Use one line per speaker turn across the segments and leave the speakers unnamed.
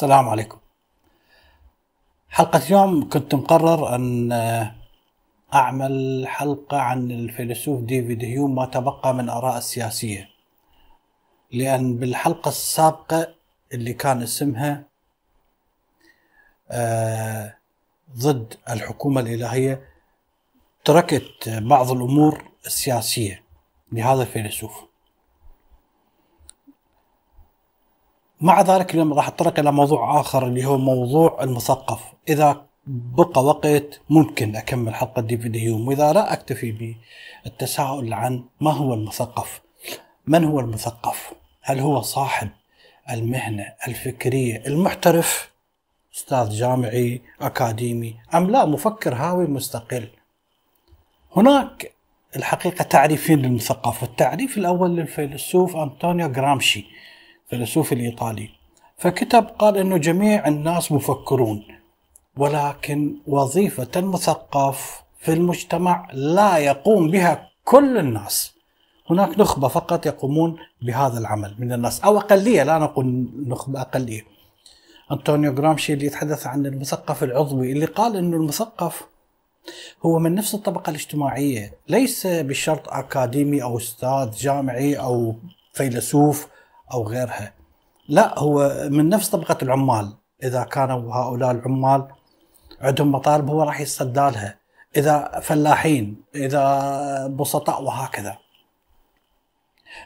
السلام عليكم. حلقة اليوم كنت مقرر أن أعمل حلقة عن الفيلسوف ديفيد هيوم ما تبقى من آراء السياسية. لأن بالحلقة السابقة اللي كان اسمها آه ضد الحكومة الإلهية تركت بعض الأمور السياسية لهذا الفيلسوف. مع ذلك اليوم راح أتطرق إلى موضوع آخر اللي هو موضوع المثقف. إذا بقى وقت ممكن أكمل حلقة ديفيد هيوم وإذا لا أكتفي بالتساؤل عن ما هو المثقف. من هو المثقف؟ هل هو صاحب المهنة الفكرية المحترف أستاذ جامعي أكاديمي أم لا مفكر هاوي مستقل؟ هناك الحقيقة تعريفين للمثقف. التعريف الأول للفيلسوف أنطونيو جرامشي الفيلسوف الإيطالي. فكتب قال أنه جميع الناس مفكرون ولكن وظيفة المثقف في المجتمع لا يقوم بها كل الناس. هناك نخبة فقط يقومون بهذا العمل من الناس أو أقلية لا نقول نخبة أقلية. أنطونيو جرامشي اللي يتحدث عن المثقف العضوي اللي قال أنه المثقف هو من نفس الطبقة الاجتماعية ليس بشرط أكاديمي أو أستاذ جامعي أو فيلسوف أو غيرها. لا هو من نفس طبقة العمال. إذا كانوا هؤلاء العمال عندهم مطالب هو راح يتصدى لها إذا فلاحين إذا بسطاء وهكذا.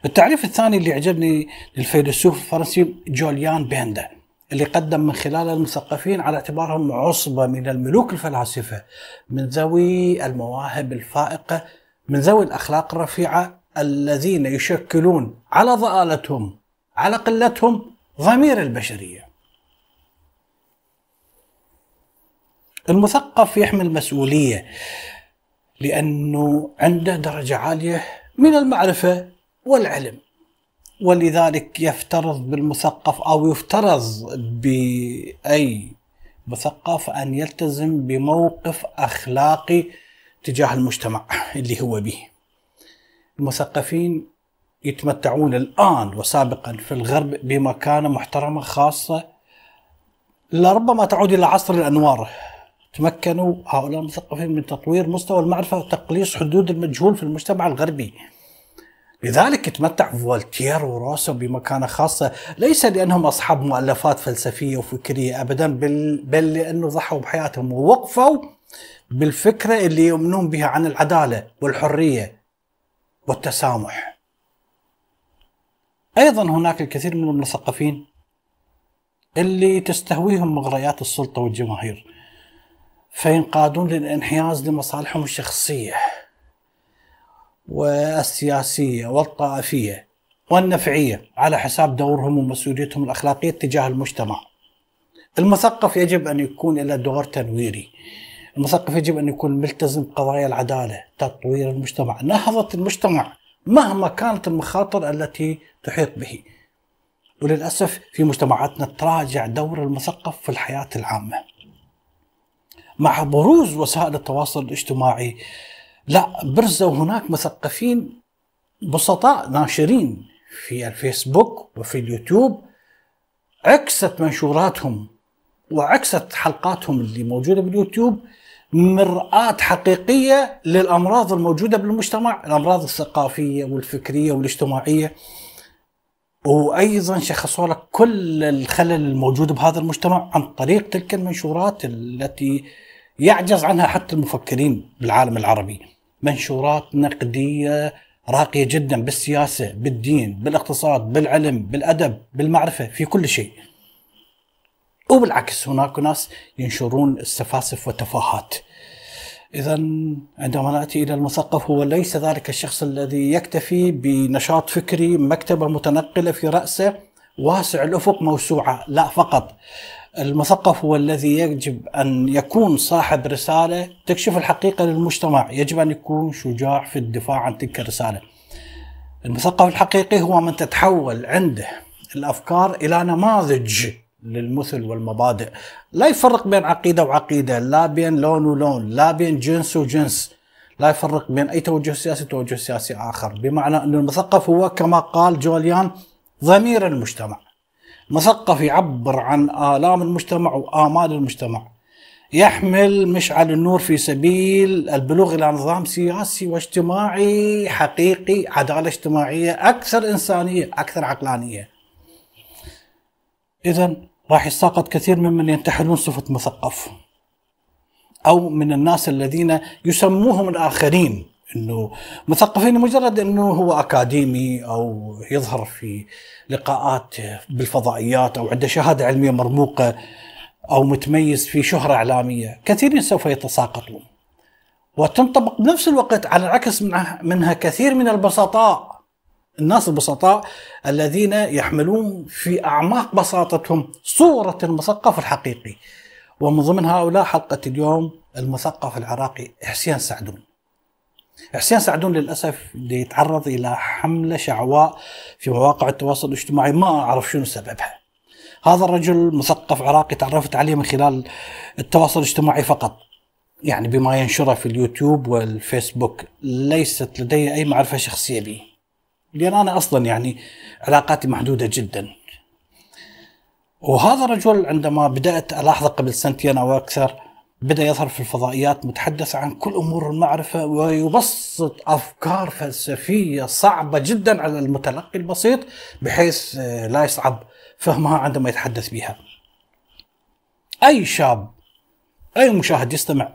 التعريف الثاني اللي عجبني للفيلسوف الفرنسي جوليان بيندا اللي قدم من خلال المثقفين على اعتبارهم عصبة من الملوك الفلاسفة من ذوي المواهب الفائقة من ذوي الأخلاق الرفيعة الذين يشكلون على ضآلتهم على قلتهم ضمير البشرية. المثقف يحمل مسؤولية لأنه عنده درجة عالية من المعرفة والعلم. ولذلك يفترض بالمثقف أو يفترض بأي مثقف أن يلتزم بموقف أخلاقي تجاه المجتمع اللي هو به. المثقفين يتمتعون الآن وسابقا في الغرب بمكانة محترمة خاصة لربما تعود إلى عصر الأنوار. تمكنوا هؤلاء المثقفين من تطوير مستوى المعرفة وتقليص حدود المجهول في المجتمع الغربي. لذلك يتمتع فولتير وروسو بمكانة خاصة ليس لأنهم أصحاب مؤلفات فلسفية وفكرية أبدا بل, بل لأنه ضحوا بحياتهم ووقفوا بالفكرة اللي يؤمنون بها عن العدالة والحرية والتسامح. أيضا هناك الكثير من المثقفين اللي تستهويهم مغريات السلطة والجماهير فينقادون للانحياز لمصالحهم الشخصية والسياسية والطائفية والنفعية على حساب دورهم ومسؤوليتهم الأخلاقية تجاه المجتمع. المثقف يجب أن يكون له دور تنويري. المثقف يجب أن يكون ملتزم بقضايا العدالة، تطوير المجتمع، نهضة المجتمع مهما كانت المخاطر التي تحيط به. وللأسف في مجتمعاتنا تراجع دور المثقف في الحياة العامة. مع بروز وسائل التواصل الاجتماعي لا برزوا هناك مثقفين بسطاء ناشرين في الفيسبوك وفي اليوتيوب. عكست منشوراتهم وعكست حلقاتهم اللي موجودة باليوتيوب. مرآة حقيقية للأمراض الموجودة بالمجتمع الأمراض الثقافية والفكرية والاجتماعية. وأيضا شخصوا لك كل الخلل الموجود بهذا المجتمع عن طريق تلك المنشورات التي يعجز عنها حتى المفكرين بالعالم العربي. منشورات نقدية راقية جدا بالسياسة بالدين بالاقتصاد بالعلم بالأدب بالمعرفة في كل شيء. وبالعكس هناك ناس ينشرون السفاسف والتفاهات. إذا عندما نأتي إلى المثقف هو ليس ذلك الشخص الذي يكتفي بنشاط فكري مكتبة متنقلة في رأسه واسع الأفق موسوعة. لا فقط. المثقف هو الذي يجب أن يكون صاحب رسالة تكشف الحقيقة للمجتمع. يجب أن يكون شجاع في الدفاع عن تلك الرسالة. المثقف الحقيقي هو من تتحول عنده الأفكار إلى نماذج للمثل والمبادئ. لا يفرق بين عقيدة وعقيدة لا بين لون ولون لا بين جنس وجنس. لا يفرق بين أي توجه سياسي وتوجه سياسي آخر. بمعنى أن المثقف هو كما قال جوليان ضمير المجتمع. مثقف يعبر عن آلام المجتمع وآمال المجتمع. يحمل مشعل النور في سبيل البلوغ إلى نظام سياسي واجتماعي حقيقي عدالة اجتماعية أكثر إنسانية أكثر عقلانية. إذا راح يساقط كثير ممن ينتحلون صفة مثقف. أو من الناس الذين يسموهم الآخرين إنه مثقفين مجرد إنه هو أكاديمي أو يظهر في لقاءات بالفضائيات أو عنده شهادة علمية مرموقة أو متميز في شهرة إعلامية، كثيرين سوف يتساقطون. وتنطبق بنفس الوقت على العكس منها كثير من البسطاء. الناس البسطاء الذين يحملون في أعماق بساطتهم صورة المثقف الحقيقي. ومن ضمن هؤلاء حلقة اليوم المثقف العراقي حسين سعدون. حسين سعدون للأسف يتعرض إلى حملة شعواء في مواقع التواصل الاجتماعي ما أعرف شنو سببها. هذا الرجل مثقف عراقي تعرفت عليه من خلال التواصل الاجتماعي فقط. يعني بما ينشره في اليوتيوب والفيسبوك ليست لدي أي معرفة شخصية به. لأن أنا أصلا يعني علاقاتي محدودة جدا. وهذا الرجل عندما بدأت ألاحظه قبل سنتين أو أكثر بدأ يظهر في الفضائيات متحدث عن كل أمور المعرفة ويبسط أفكار فلسفية صعبة جدا على المتلقي البسيط بحيث آه، لا يصعب فهمها عندما يتحدث بها أي شاب أي مشاهد يستمع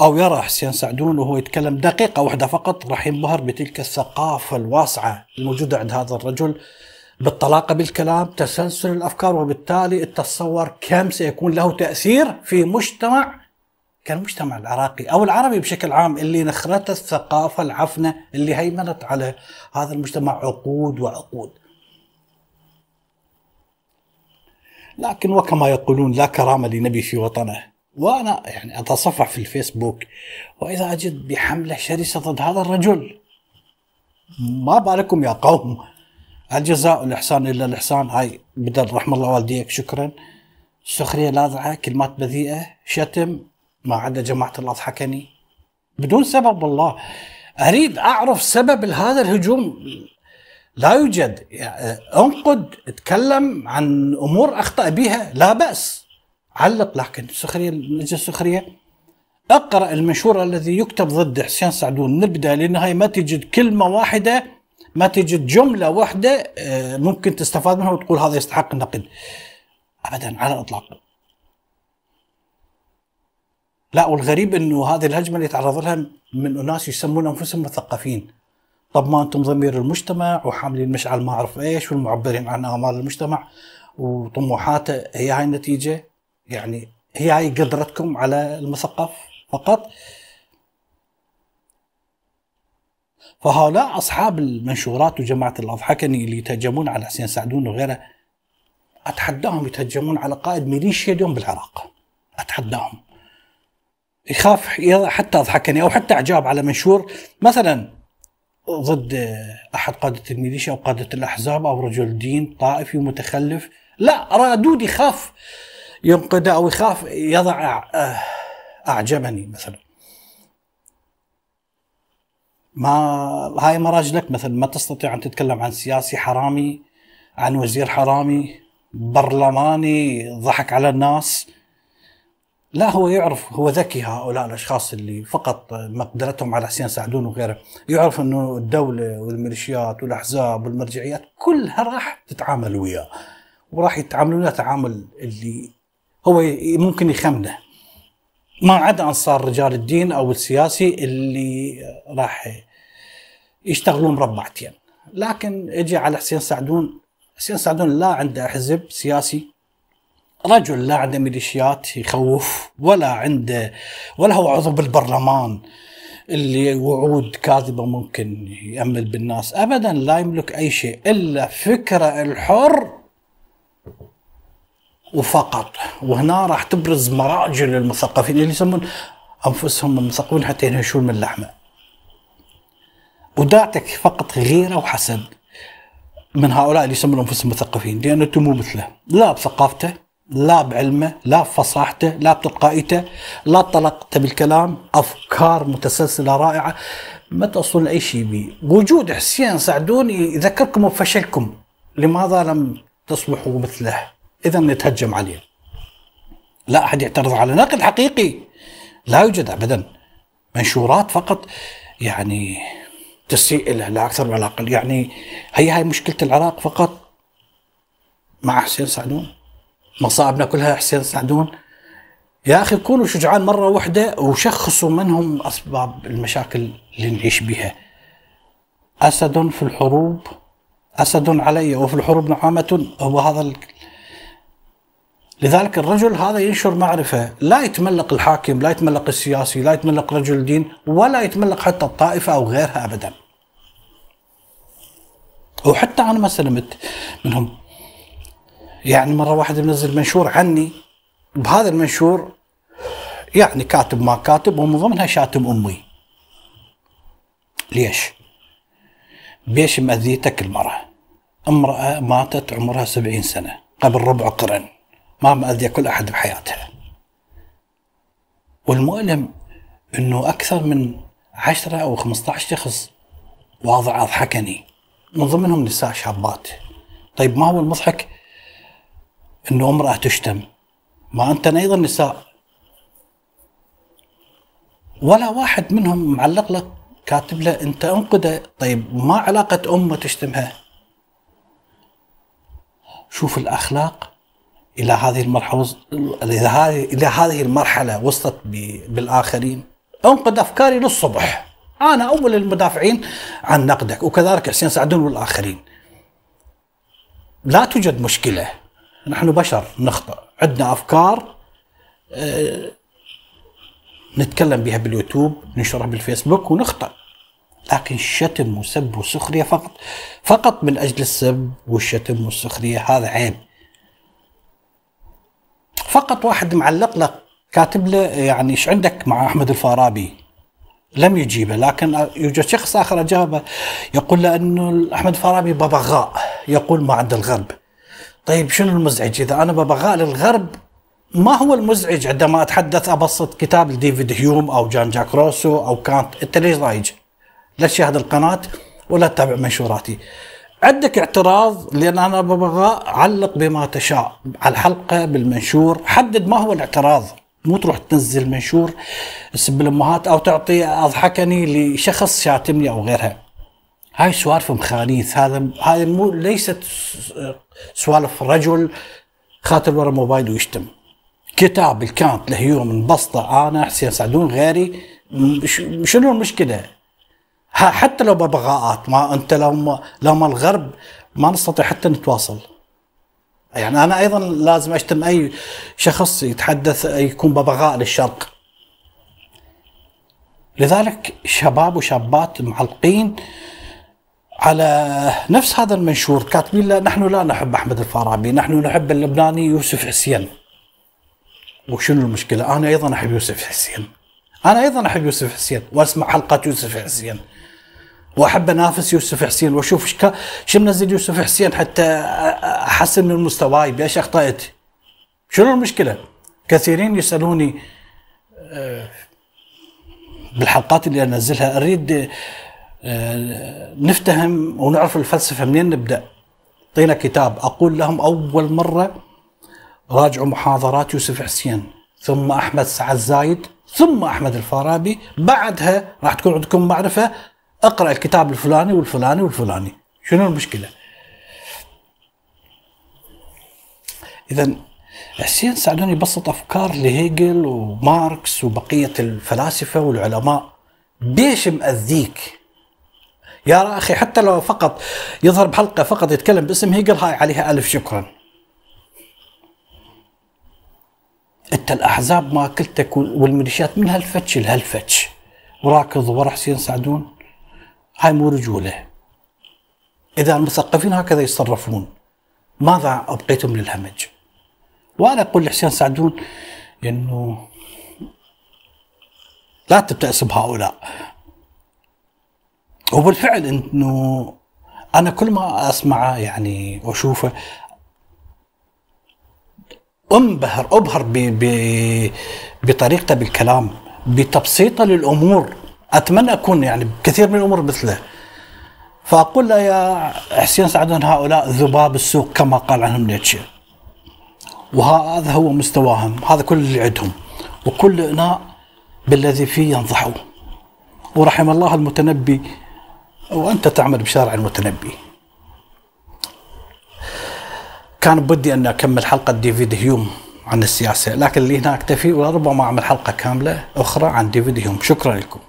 أو يرى حسين سعدون وهو يتكلم دقيقة واحدة فقط راح ينبهر بتلك الثقافة الواسعة الموجودة عند هذا الرجل بالطلاقة بالكلام تسلسل الأفكار وبالتالي تتصور كم سيكون له تأثير في مجتمع كالمجتمع العراقي أو العربي بشكل عام اللي نخرته الثقافة العفنة اللي هيمنت على هذا المجتمع عقود وعقود. لكن وكما يقولون لا كرامة لنبي في وطنه وأنا يعني أتصفح في الفيسبوك وإذا أجد بحملة شرسة ضد هذا الرجل ما بالكم يا قوم؟ الجزاء الإحسان إلا الإحسان؟ هاي بدل رحم الله والديك شكرا. سخرية لاذعه كلمات بذيئة شتم ما عدا جماعة الله أضحكني. بدون سبب والله. أريد أعرف سبب هذا الهجوم. لا يوجد. يعني أنقد تكلم عن أمور أخطأ بها. لا بأس. علق لكن السخرية من أجل السخرية. اقرأ المنشور الذي يكتب ضد حسين سعدون. من البداية للنهاية ما تجد كلمة واحدة ما تجد جملة واحدة آه، ممكن تستفاد منها وتقول هذا يستحق النقد. أبدا على الإطلاق. لا والغريب إنه هذه الهجمة اللي تعرض لها من أناس يسمون أنفسهم مثقفين. طب ما أنتم ضمير المجتمع وحاملين مشعل ما أعرف إيش والمعبرين عن آمال المجتمع وطموحاته. هي هاي النتيجة. يعني هي هاي قدرتكم على المثقف فقط؟ فهؤلاء أصحاب المنشورات وجماعة الاضحكني اللي يتهجمون على حسين سعدون وغيره. أتحداهم يتهجمون على قائد ميليشيا اليوم بالعراق. أتحداهم. يخاف حتى أضحكني أو حتى أعجاب على منشور. مثلا ضد أحد قادة الميليشيا أو قادة الأحزاب أو رجل دين طائفي ومتخلف. لا رادود يخاف. ينقده أو يخاف يضع اعجبني مثلا. ما هاي مراجلك مثلا ما تستطيع أن تتكلم عن سياسي حرامي عن وزير حرامي برلماني ضحك على الناس. لا هو يعرف هو ذكي هؤلاء الأشخاص اللي فقط مقدرتهم على حسين سعدون وغيره. يعرف إنه الدولة والميليشيات والأحزاب والمرجعيات كلها راح تتعامل وياه وراح يتعاملون تعامل اللي هو ممكن يخمنه. ما عدا أنصار رجال الدين أو السياسي اللي راح يشتغلون مربعتين. لكن أجي على حسين سعدون. حسين سعدون لا عنده حزب سياسي. رجل لا عنده ميليشيات يخوف ولا عنده ولا هو عضو بالبرلمان اللي وعود كاذبة ممكن يأمل بالناس. أبدا لا يملك أي شيء إلا فكرة الحر وفقط. وهنا راح تبرز مراجل المثقفين اللي يسمون أنفسهم المثقفين حتى ينهشون من اللحمة وداعتك فقط غيرة وحسد من هؤلاء اللي يسمون أنفسهم مثقفين لأن أنتم مو مثله. لا بثقافته لا بعلمه لا بفصاحته لا بتلقائيته لا طلقته بالكلام. أفكار متسلسلة رائعة. ما توصلون لأي شيء بي وجود حسين سعدون يذكركم بفشلكم لماذا لم تصبح مثله؟ إذا نتهجم عليه. لا أحد يعترض على نقد حقيقي. لا يوجد ابدا. منشورات فقط يعني تسيء له لا أكثر ولا أقل. يعني هي هاي مشكلة العراق فقط مع حسين سعدون. مصائبنا كلها حسين سعدون. يا أخي كونوا شجعان مرة واحدة وشخصوا من هم أسباب المشاكل اللي نعيش بها. أسد في الحروب أسد علي وفي الحروب نعامه هو هذا. لذلك الرجل هذا ينشر معرفة. لا يتملق الحاكم لا يتملق السياسي لا يتملق رجل الدين ولا يتملق حتى الطائفة أو غيرها ابدا. وحتى أنا ما سلمت منهم. يعني مرة واحد منزل منشور عني. بهذا المنشور يعني كاتب ما كاتب ومن ضمنها شاتم أمي. ليش؟ بيش مأذيتك المرأة. امرأة ماتت عمرها سبعين سنة قبل ربع قرن. ما مأذية كل أحد بحياتها والمؤلم أنه أكثر من عشرة أو 15 شخص واضع أضحكني. من ضمنهم نساء شابات. طيب ما هو المضحك؟ أنه امرأة تشتم. ما أنت أيضا نساء. ولا واحد منهم معلق لك كاتب له أنت انقده طيب ما علاقة أمة تشتمها؟ شوف الأخلاق إلى هذه المرحلة إلى هذه المرحلة وصلت بالآخرين. انقد أفكاري للصبح. أنا أول المدافعين عن نقدك وكذلك حسين سعدون والآخرين. لا توجد مشكلة. نحن بشر نخطئ عندنا أفكار أه نتكلم بها باليوتيوب ننشرها بالفيسبوك ونخطأ. لكن الشتم وسب وسخرية فقط فقط من أجل السب والشتم والسخرية هذا عيب. فقط واحد معلق لك كاتب له يعني إيش عندك مع أحمد الفارابي لم يجيبه لكن يوجد شخص آخر أجابه يقول له أنه أحمد الفارابي ببغاء يقول ما عند الغرب طيب شنو المزعج إذا أنا ببغاء للغرب ما هو المزعج عندما أتحدث أبسط كتاب لديفيد هيوم أو جان جاك روسو أو كانت إنت ليش ضايج؟ لا تشاهد القناة ولا تتابع منشوراتي. عندك اعتراض لأن أنا ببغى علق بما تشاء على الحلقة بالمنشور حدد ما هو الاعتراض مو تروح تنزل منشور تسب الأمهات أو تعطي أضحكني لشخص شاتمني أو غيرها. هاي سوالف مخانيث هذا هذه مو ليست سوالف رجل خاطر ورا موبايل ويشتم. كتاب الكانت لهيوم مبسطة أنا حسين سعدون غيري شنو المشكلة؟ حتى لو ببغاءات ما أنت لو ما لو ما الغرب ما نستطيع حتى نتواصل يعني أنا أيضا لازم أشتم أي شخص يتحدث يكون ببغاء للشرق لذلك شباب وشابات معلقين على نفس هذا المنشور كاتبين لا نحن لا نحب أحمد الفارابي، نحن نحب اللبناني يوسف حسين. وشنو المشكلة؟ أنا أيضا أحب يوسف حسين أنا أيضا أحب يوسف حسين وأسمع حلقات يوسف حسين وأحب أنافس يوسف حسين وأشوف إيش شو منزل يوسف حسين حتى أحسن من مستواي بإيش أخطأت شنو المشكلة؟ كثيرين يسألوني آه، بالحلقات اللي أنزلها أريد آه، نفتهم ونعرف الفلسفة منين نبدأ؟ اعطينا كتاب أقول لهم أول مرة راجعوا محاضرات يوسف حسين ثم أحمد سعد زايد ثم أحمد الفارابي بعدها راح تكون عندكم معرفة أقرأ الكتاب الفلاني والفلاني والفلاني. شنو المشكلة؟ اذا حسين سعدون يبسط أفكار لهيجل وماركس وبقية الفلاسفة والعلماء. بيش مأذيك؟ يا أخي حتى لو فقط يظهر بحلقة فقط يتكلم باسم هيجل هاي عليها ألف شكرا. أنت الأحزاب ماكلتك والميليشيات من هالفتش لهالفتش. وراكض ورا حسين سعدون هاي مو رجوله إذا المثقفين هكذا يتصرفون ماذا أبقيتم للهمج؟ وأنا أقول لحسين سعدون إنه لا تبتئس بهؤلاء. وبالفعل إنه أنا كل ما اسمعه يعني وأشوفه أنبهر أبهر بطريقته بالكلام بتبسيطه للأمور. أتمنى أكون يعني بكثير من الأمور مثله فأقول له يا حسين سعدون هؤلاء ذباب السوق كما قال عنهم نيتشه. وهذا هو مستواهم هذا كل اللي عندهم. وكل إناء بالذي فيه ينضحون ورحم الله المتنبي وأنت تعمل بشارع المتنبي. كان بدي أن أكمل حلقة ديفيد هيوم عن السياسة لكن اللي هنا اكتفي وربما أعمل حلقة كاملة أخرى عن ديفيد هيوم. شكرا لكم.